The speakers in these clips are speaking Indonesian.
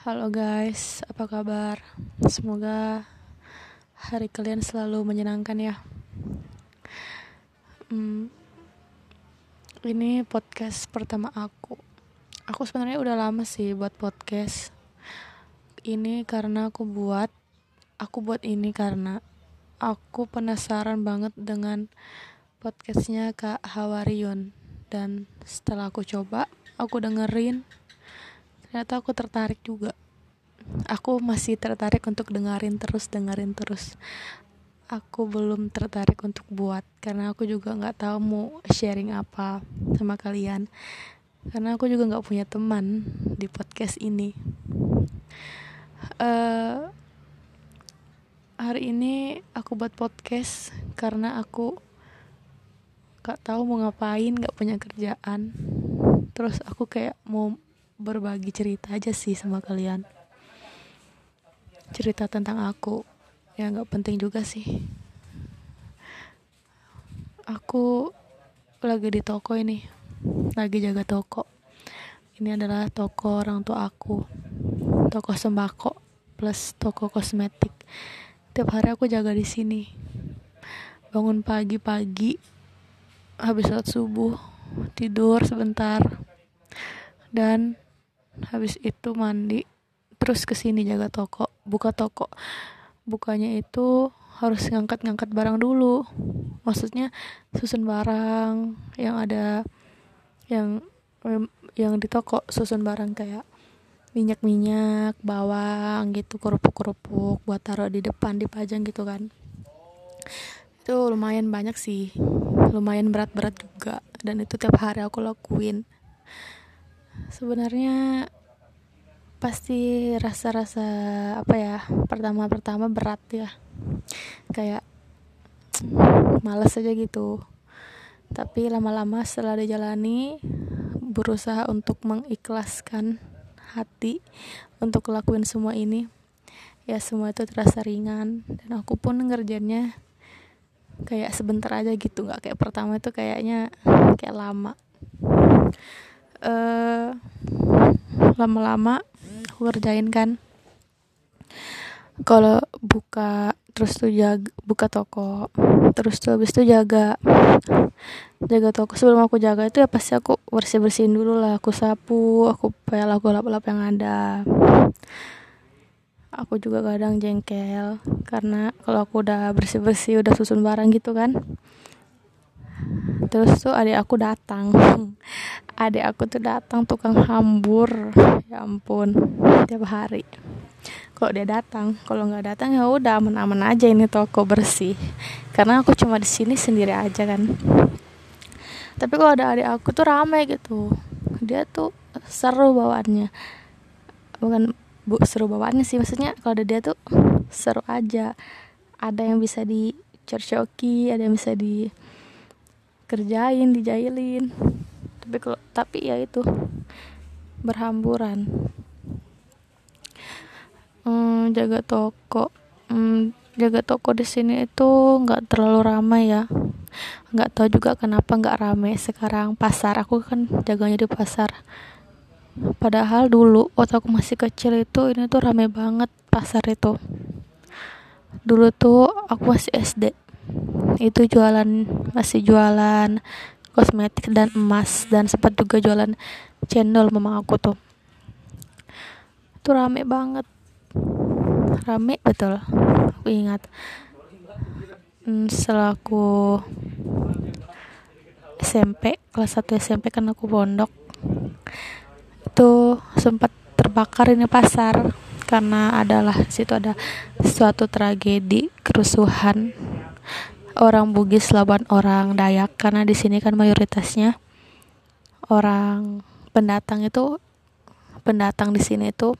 Halo guys, apa kabar? Semoga hari kalian selalu menyenangkan ya. Hmm, ini podcast pertama aku. Aku sebenarnya udah lama sih buat podcast. Ini karena aku buat, aku buat ini karena aku penasaran banget dengan podcastnya Kak Hawarion. Dan setelah aku coba, aku dengerin ternyata aku tertarik juga. Aku masih tertarik untuk dengerin terus dengerin terus. Aku belum tertarik untuk buat karena aku juga nggak tahu mau sharing apa sama kalian. Karena aku juga nggak punya teman di podcast ini. Uh, hari ini aku buat podcast karena aku nggak tahu mau ngapain nggak punya kerjaan. Terus aku kayak mau berbagi cerita aja sih sama kalian. Cerita tentang aku ya nggak penting juga sih. Aku lagi di toko ini lagi jaga toko. Ini adalah toko orang tua aku toko sembako plus toko kosmetik. Tiap hari aku jaga di sini. Bangun pagi-pagi habis sholat subuh tidur sebentar dan habis itu mandi terus ke sini jaga toko buka toko. Bukanya itu harus ngangkat-ngangkat barang dulu. Maksudnya susun barang yang ada yang yang di toko susun barang kayak minyak-minyak bawang gitu kerupuk-kerupuk buat taruh di depan dipajang gitu kan. Itu lumayan banyak sih. Lumayan berat-berat juga. Dan itu tiap hari aku lakuin sebenarnya pasti rasa-rasa apa ya pertama-pertama berat ya. Kayak males aja gitu. Tapi lama-lama setelah dijalani berusaha untuk mengikhlaskan hati untuk lakuin semua ini. Ya semua itu terasa ringan. Dan aku pun ngerjainnya kayak sebentar aja gitu. Nggak kayak pertama itu kayaknya kayak lama uh, lama-lama aku kerjain kan. Kalau buka terus tuh jaga buka toko terus tuh habis itu jaga jaga toko. Sebelum aku jaga itu ya pasti aku bersih bersihin dulu lah. Aku sapu aku pel aku lap lap yang ada. Aku juga kadang jengkel karena kalau aku udah bersih bersih udah susun barang gitu kan terus tuh adik aku datang. Adik aku tuh datang tukang hambur. Ya ampun tiap hari. Kalau dia datang kalau nggak datang ya udah aman-aman aja ini toko bersih. Karena aku cuma di sini sendiri aja kan. Tapi kalau ada adik aku tuh ramai gitu. Dia tuh seru bawaannya. Bukan bu seru bawaannya sih maksudnya kalau ada dia tuh seru aja. Ada yang bisa dicercoki ada yang bisa di kerjain dijailin. Tapi kalau tapi ya itu berhamburan. Hmm, jaga toko. Hmm, jaga toko di sini itu nggak terlalu ramai ya. Nggak tahu juga kenapa nggak ramai sekarang. Pasar aku kan jaganya di pasar. Padahal dulu waktu aku masih kecil itu ini tuh ramai banget pasar itu. Dulu tuh aku masih SD itu jualan masih jualan kosmetik dan emas dan sempat juga jualan cendol mama aku tuh. Itu rame banget. Rame betul. Aku ingat. Hmm, setelah aku SMP kelas 1 SMP kan aku pondok. Itu sempat terbakar ini pasar karena adalah situ ada suatu tragedi kerusuhan orang Bugis lawan orang Dayak karena di sini kan mayoritasnya orang pendatang itu pendatang di sini itu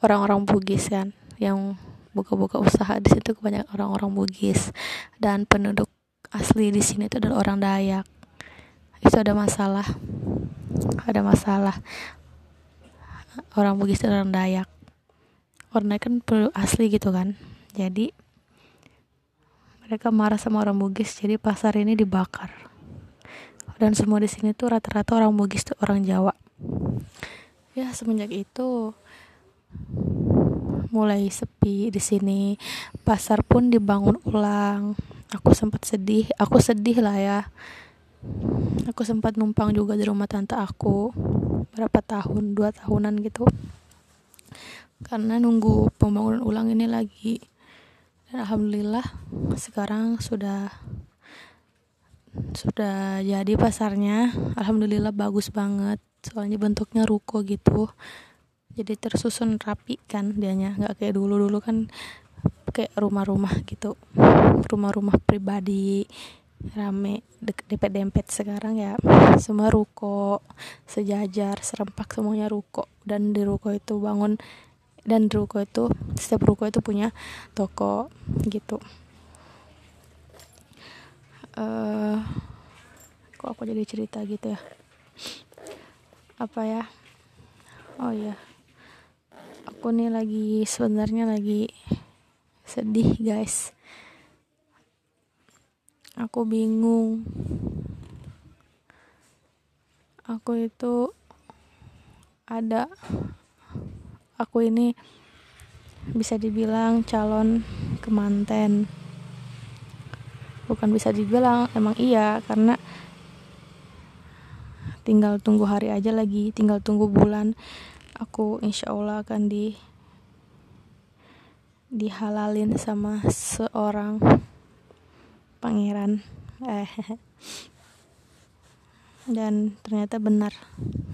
orang-orang Bugis kan yang buka-buka usaha di situ kebanyakan orang-orang Bugis. Dan penduduk asli di sini itu adalah orang Dayak. Itu ada masalah ada masalah. Orang Bugis dan orang Dayak. Orang kan penduduk asli gitu kan. Jadi mereka marah sama orang Bugis jadi pasar ini dibakar. Dan semua di sini tuh rata-rata orang Bugis tuh orang Jawa. Ya semenjak itu mulai sepi di sini. Pasar pun dibangun ulang. Aku sempat sedih aku sedih lah ya. Aku sempat numpang juga di rumah tante aku berapa tahun dua tahunan gitu. Karena nunggu pembangunan ulang ini lagi dan alhamdulillah sekarang sudah sudah jadi pasarnya. Alhamdulillah bagus banget. Soalnya bentuknya ruko gitu. Jadi tersusun rapi kan dianya. Nggak kayak dulu dulu kan kayak rumah-rumah gitu. Rumah-rumah pribadi rame dempet dempet sekarang ya semua ruko sejajar serempak semuanya ruko. Dan di ruko itu bangun dan ruko itu setiap ruko itu punya toko gitu. Uh, kok aku jadi cerita gitu ya? Apa ya? Oh ya aku nih lagi sebenarnya lagi sedih guys. Aku bingung. Aku itu ada aku ini bisa dibilang calon kemanten. Bukan bisa dibilang emang iya karena tinggal tunggu hari aja lagi tinggal tunggu bulan aku insya Allah akan di dihalalin sama seorang pangeran. Eh dan ternyata benar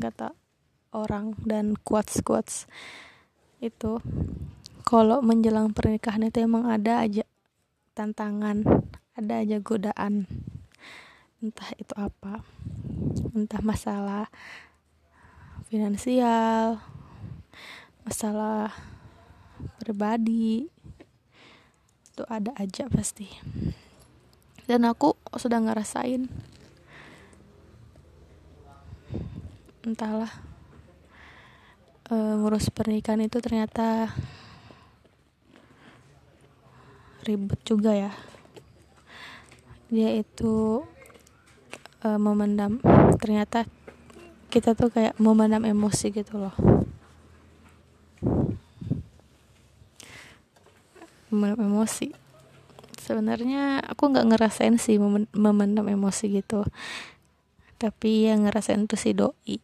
kata orang dan quotes quotes itu. Kalau menjelang pernikahan itu emang ada aja tantangan ada aja godaan. Entah itu apa. Entah masalah finansial masalah pribadi itu ada aja pasti. Dan aku sudah ngerasain. Entahlah e, ngurus pernikahan itu ternyata ribet juga ya. Dia itu e, memendam. Ternyata kita tuh kayak memendam emosi gitu loh. Memendam emosi. Sebenarnya aku nggak ngerasain sih memendam emosi gitu. Tapi yang ngerasain tuh si doi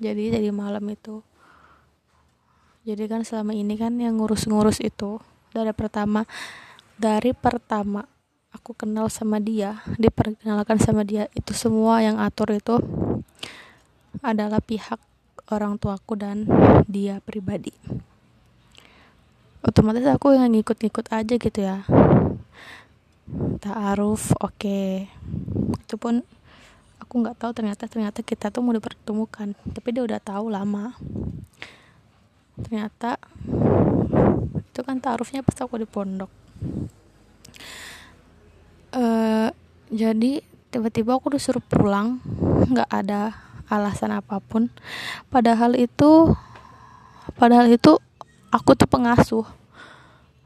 jadi dari malam itu. Jadi kan selama ini kan yang ngurus-ngurus itu dari pertama dari pertama aku kenal sama dia diperkenalkan sama dia itu semua yang atur itu adalah pihak orang tuaku dan dia pribadi. Otomatis aku yang ngikut-ngikut aja gitu ya. Ta'aruf oke. Okay. itu pun aku nggak tahu ternyata ternyata kita tuh mau dipertemukan. Tapi dia udah tahu lama. Ternyata itu kan ta'arufnya pas aku di pondok. Uh, jadi tiba-tiba aku disuruh pulang nggak ada alasan apa pun. Padahal itu padahal itu aku tuh pengasuh.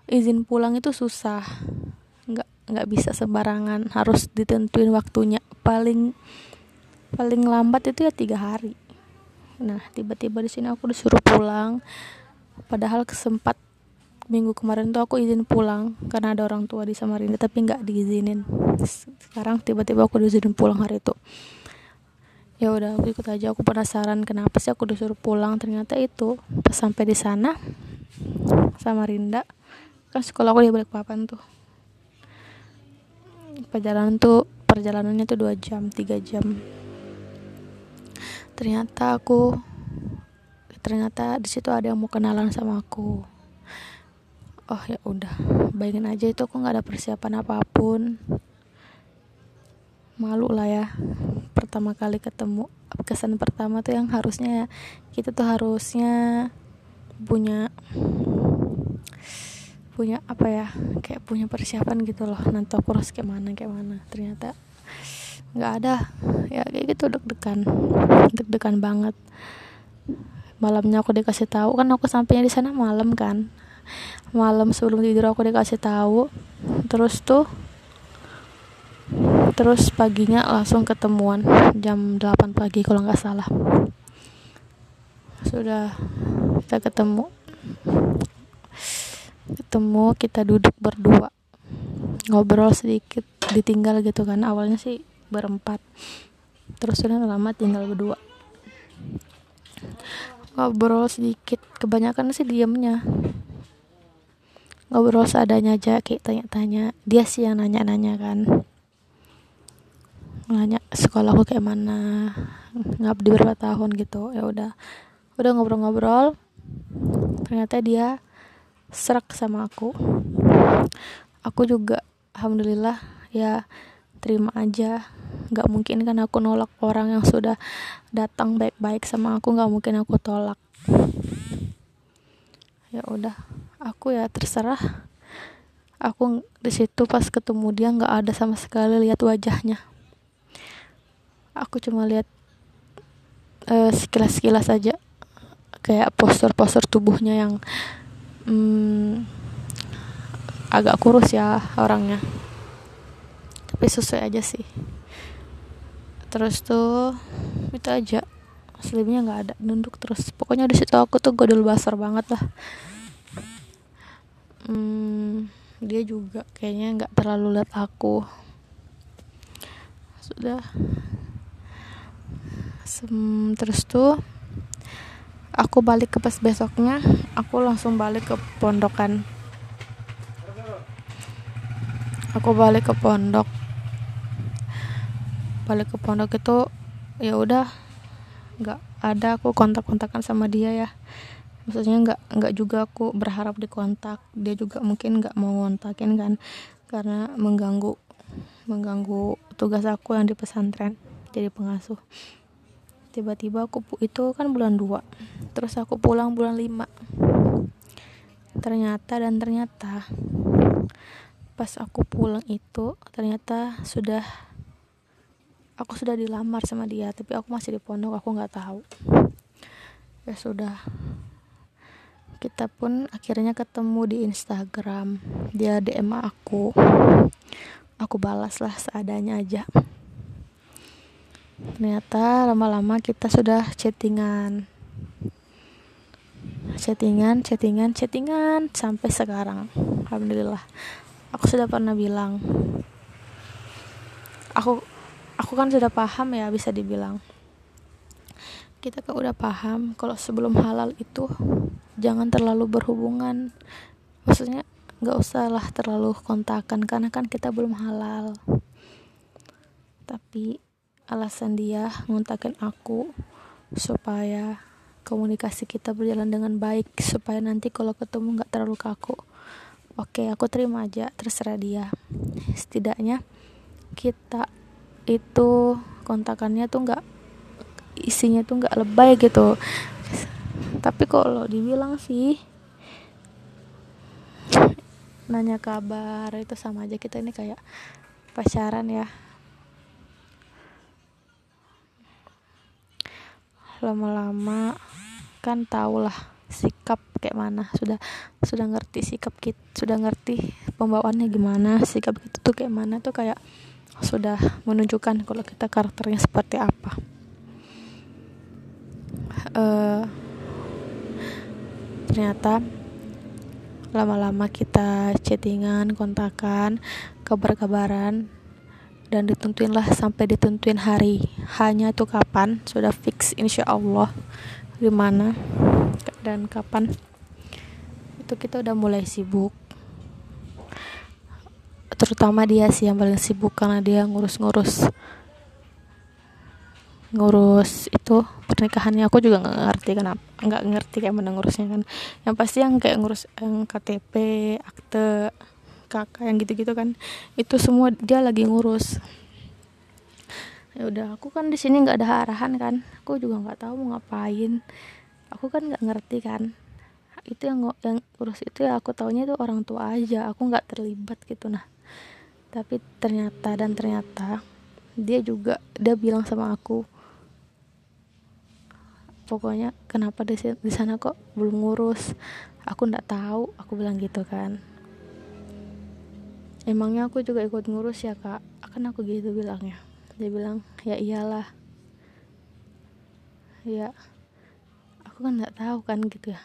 Izin pulang itu susah. Nggak nggak bisa sembarangan harus ditentuin waktunya. Paling paling lambat itu ya tiga hari. Nah tiba-tiba di sini aku disuruh pulang. Padahal kesempat minggu kemarin tuh aku izin pulang karena ada orang tua di Samarinda tapi nggak diizinin. Sekarang tiba-tiba aku diizinin pulang hari itu. Ya udah aku ikut aja. Aku penasaran kenapa sih aku disuruh pulang. Ternyata itu pas sampai di sana sama Rinda kan sekolah aku di balik papan tuh. Perjalanan tuh perjalanannya tuh dua jam tiga jam ternyata aku ternyata di situ ada yang mau kenalan sama aku. Oh ya udah. Bayangin aja itu aku nggak ada persiapan apa pun. Malu lah ya pertama kali ketemu. Kesan pertama tuh yang harusnya kita tuh harusnya punya punya apa ya kayak punya persiapan gitu loh. Nanti aku harus kayak mana kayak mana. Ternyata nggak ada. Ya kayak gitu deg-degan. Deg-degan banget. Malamnya aku dikasih tahu kan aku sampainya di sana malam kan. Malam sebelum tidur aku dikasih tahu. Terus tuh terus paginya langsung ketemuan jam 8 pagi kalau nggak salah. Sudah kita ketemu. Ketemu kita duduk berdua. Ngobrol sedikit ditinggal gitu kan. Awalnya sih berempat. Terus sudah lama tinggal berdua. Ngobrol sedikit kebanyakan sih diemnya. Ngobrol seadanya aja kayak tanya-tanya. Dia sih yang nanya-nanya kan. Nanya sekolahku kayak mana? Ngabdi berapa tahun? gitu. Ya udah. Udah ngobrol-ngobrol. Ternyata dia serak sama aku. Aku juga alhamdulillah ya terima aja. Nggak mungkin kan aku nolak orang yang sudah datang baik-baik sama aku nggak mungkin aku tolak. Ya udah aku ya terserah. Aku di situ pas ketemu dia nggak ada sama sekali lihat wajahnya. Aku cuma lihat uh, sekilas-sekilas aja. Kayak postur-postur tubuhnya yang hmm, agak kurus ya orangnya tapi sesuai aja sih. Terus tuh itu aja. Selipnya nggak ada nunduk terus. Pokoknya di situ aku tuh godol basar banget lah. Hmm, dia juga kayaknya nggak terlalu lihat aku. Sudah. Sem terus tuh aku balik ke pas besoknya aku langsung balik ke pondokan. Aku balik ke pondok balik ke pondok itu ya udah nggak ada aku kontak-kontakan sama dia ya. Maksudnya nggak nggak juga aku berharap dikontak dia juga mungkin nggak mau ngontakin kan karena mengganggu mengganggu tugas aku yang di pesantren jadi pengasuh. Tiba-tiba aku itu kan bulan 2 terus aku pulang bulan 5 ternyata dan ternyata pas aku pulang itu ternyata sudah aku sudah dilamar sama dia tapi aku masih di pondok aku nggak tahu. Ya sudah. Kita pun akhirnya ketemu di Instagram. Dia DM aku. Aku balas lah seadanya aja. Ternyata lama-lama kita sudah chattingan. Chattingan chattingan chattingan sampai sekarang. Alhamdulillah. Aku sudah pernah bilang aku aku kan sudah paham ya bisa dibilang. Kita kan udah paham kalau sebelum halal itu jangan terlalu berhubungan. Maksudnya nggak usah lah terlalu kontakan karena kan kita belum halal. Tapi alasan dia ngontakin aku supaya komunikasi kita berjalan dengan baik supaya nanti kalau ketemu nggak terlalu kaku. Oke aku terima aja terserah dia. Setidaknya kita itu kontakannya tuh nggak isinya tuh nggak lebay gitu. Tapi kalau dibilang sih nanya kabar itu sama aja kita ini kayak pacaran ya. Lama-lama kan tau lah sikap kayak mana. Sudah sudah ngerti sikap kita sudah ngerti pembawaannya gimana sikap kita tuh kayak mana tuh kayak sudah menunjukkan kalau kita karakternya seperti apa. Uh, ternyata lama-lama kita chattingan kontakan kabar-kabaran dan ditentuin lah sampai ditentuin hari. Hanya tuh kapan sudah fix insya Allah. Di mana dan kapan? Itu kita udah mulai sibuk terutama dia sih yang paling sibuk karena dia ngurus-ngurus ngurus itu pernikahannya. Aku juga nggak ngerti kenapa nggak ngerti kayak mana ngurusnya kan. Yang pasti yang kayak ngurus yang KTP akte kakak yang gitu-gitu kan itu semua dia lagi ngurus. Ya udah aku kan di sini nggak ada arahan kan. Aku juga nggak tahu mau ngapain. Aku kan nggak ngerti kan. Itu yang yang urus itu ya aku taunya itu orang tua aja. Aku nggak terlibat gitu nah tapi ternyata dan ternyata dia juga dia bilang sama aku pokoknya kenapa di di sana kok belum ngurus? Aku nggak tahu aku bilang gitu kan. Emangnya aku juga ikut ngurus ya kak? Akan aku gitu bilangnya. Dia bilang ya iyalah. Ya aku kan nggak tahu kan gitu ya.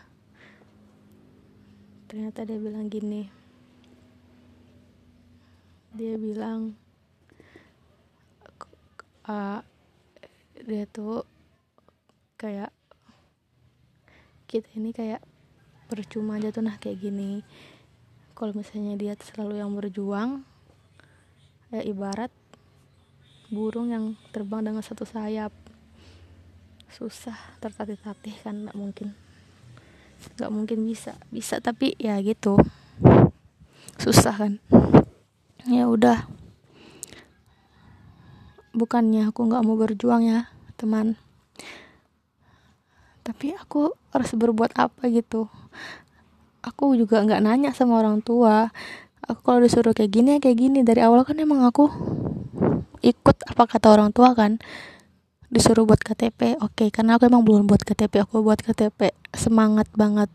Ternyata dia bilang gini dia bilang uh, dia tuh kayak kita ini kayak percuma aja tuh nah kayak gini. Kalau misalnya dia selalu yang berjuang ya ibarat burung yang terbang dengan satu sayap. Susah tertatih-tatih kan nggak mungkin. Nggak mungkin bisa bisa tapi ya gitu. Susah kan ya udah. Bukannya aku nggak mau berjuang ya teman. Tapi aku harus berbuat apa gitu. Aku juga nggak nanya sama orang tua. Aku kalau disuruh kayak gini ya kayak gini. Dari awal kan emang aku ikut apa kata orang tua kan. Disuruh buat KTP oke okay, karena aku emang belum buat KTP aku buat KTP semangat banget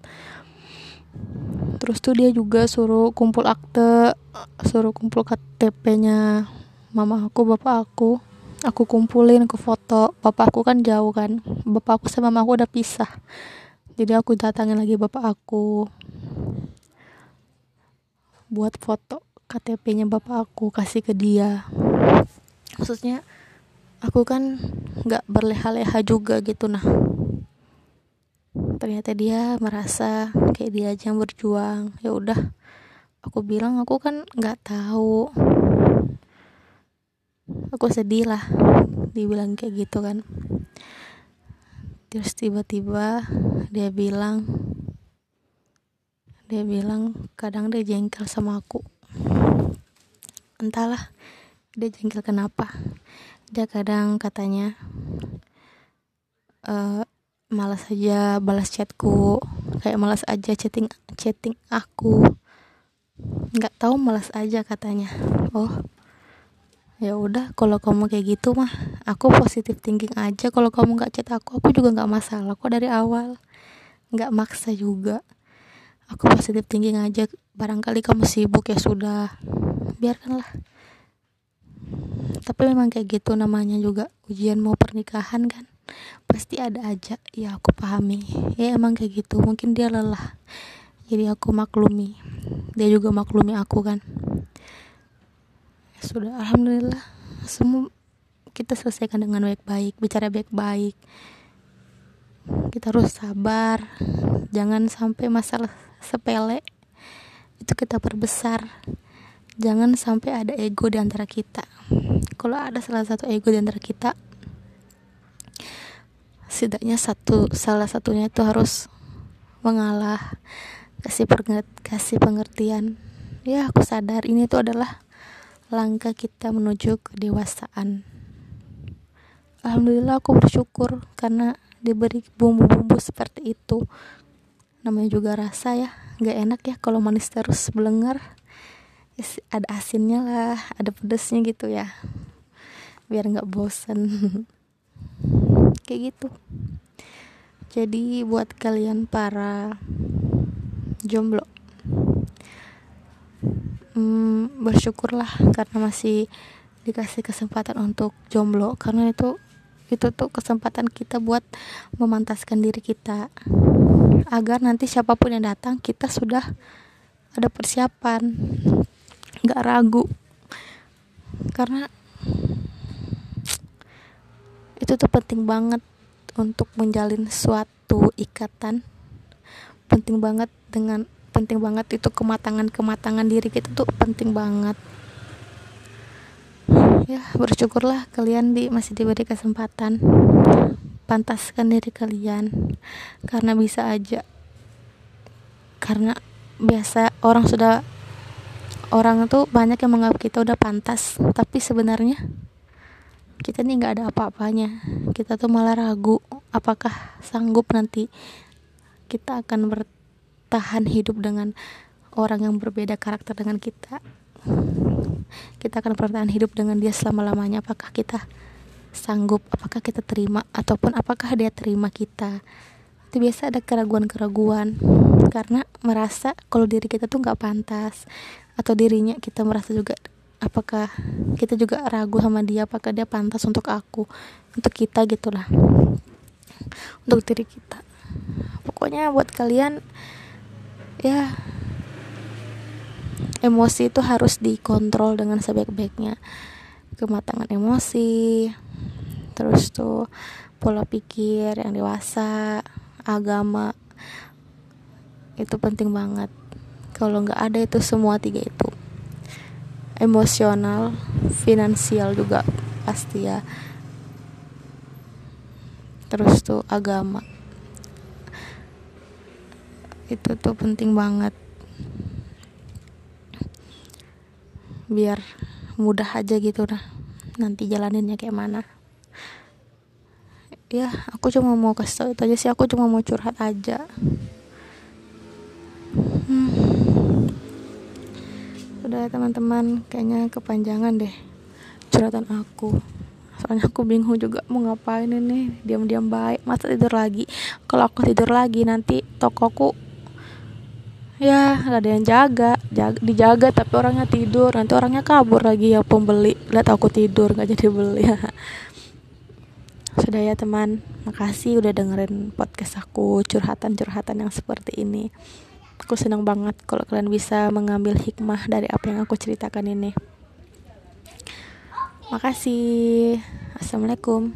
terus tuh dia juga suruh kumpul akte suruh kumpul KTP-nya mama aku bapak aku. Aku kumpulin ke foto. Bapak aku kan jauh kan. Bapak aku sama mama aku udah pisah. Jadi aku datangin lagi bapak aku buat foto KTP-nya bapak aku kasih ke dia. Maksudnya aku kan nggak berleha-leha juga gitu nah ternyata dia merasa kayak dia aja yang berjuang. Ya udah aku bilang aku kan nggak tahu. Aku sedih lah dibilang kayak gitu kan. Terus tiba-tiba dia bilang dia bilang kadang dia jengkel sama aku. Entahlah dia jengkel kenapa? Dia kadang katanya uh, malas aja balas chatku. Kayak malas aja chatting chatting aku. Nggak tahu malas aja katanya. Oh ya udah kalau kamu kayak gitu mah aku positif thinking aja. Kalau kamu nggak chat aku aku juga nggak masalah kok dari awal. Nggak maksa juga. Aku positif thinking aja. Barangkali kamu sibuk ya sudah. Biarkanlah. Tapi memang kayak gitu namanya juga ujian mau pernikahan kan pasti ada aja. Ya aku pahami. Ya emang kayak gitu. Mungkin dia lelah. Jadi aku maklumi. Dia juga maklumi aku kan. Sudah alhamdulillah. Semua kita selesaikan dengan baik-baik bicara baik-baik. Kita harus sabar. Jangan sampai masalah sepele itu kita perbesar. Jangan sampai ada ego di antara kita. Kalau ada salah satu ego di antara kita setidaknya satu salah satunya itu harus mengalah kasih kasih pengertian ya aku sadar ini tuh adalah langkah kita menuju kedewasaan. Alhamdulillah aku bersyukur karena diberi bumbu-bumbu seperti itu. Namanya juga rasa ya, gak enak ya kalau manis terus belengar. Ada asinnya lah, ada pedesnya gitu ya. Biar gak bosen. Kayak gitu. Jadi buat kalian para jomblo hmm, bersyukurlah karena masih dikasih kesempatan untuk jomblo karena itu itu tuh kesempatan kita buat memantaskan diri kita. Agar nanti siapa pun yang datang kita sudah ada persiapan. Nggak ragu. Karena itu tuh penting banget untuk menjalin suatu ikatan. Penting banget dengan penting banget itu kematangan kematangan diri kita tuh penting banget. Ya bersyukurlah kalian di masih diberi kesempatan. Pantaskan diri kalian karena bisa aja. Karena biasa orang sudah orang tuh banyak yang menganggap kita udah pantas tapi sebenarnya kita nih nggak ada apa-apanya. Kita tuh malah ragu apakah sanggup nanti kita akan ber bertahan hidup dengan orang yang berbeda karakter dengan kita? Kita akan bertahan hidup dengan dia selama-lamanya. Apakah kita sanggup? Apakah kita terima? Ataupun apakah dia terima kita? Itu biasa ada keraguan-keraguan. Karena merasa kalau diri kita tuh nggak pantas atau dirinya kita merasa juga apakah kita juga ragu sama dia? Apakah dia pantas untuk aku untuk kita gitulah untuk diri kita. Pokoknya buat kalian ya emosi itu harus dikontrol dengan sebaik-baiknya. Kematangan emosi terus tuh pola pikir yang dewasa agama itu penting banget. Kalau nggak ada itu semua tiga itu emosional finansial juga pasti ya. Terus tuh agama. Itu tuh penting banget. Biar mudah aja gitu nah nanti jalaninnya kayak mana. Ya aku cuma mau kasih tau itu aja sih. Aku cuma mau curhat aja. Hmm. Udah teman-teman. Kayaknya kepanjangan deh curhatan aku. Soalnya aku bingung juga mau ngapain ini. Diam-diam baik. Masa tidur lagi? Kalau aku tidur lagi nanti tokoku ya gak ada yang jaga, jaga dijaga tapi orangnya tidur. Nanti orangnya kabur lagi ya pembeli. Lihat aku tidur nggak jadi beli. Sudah ya teman. Makasih udah dengerin podcast aku curhatan-curhatan yang seperti ini aku senang banget kalau kalian bisa mengambil hikmah dari apa yang aku ceritakan ini. Makasih. Assalamualaikum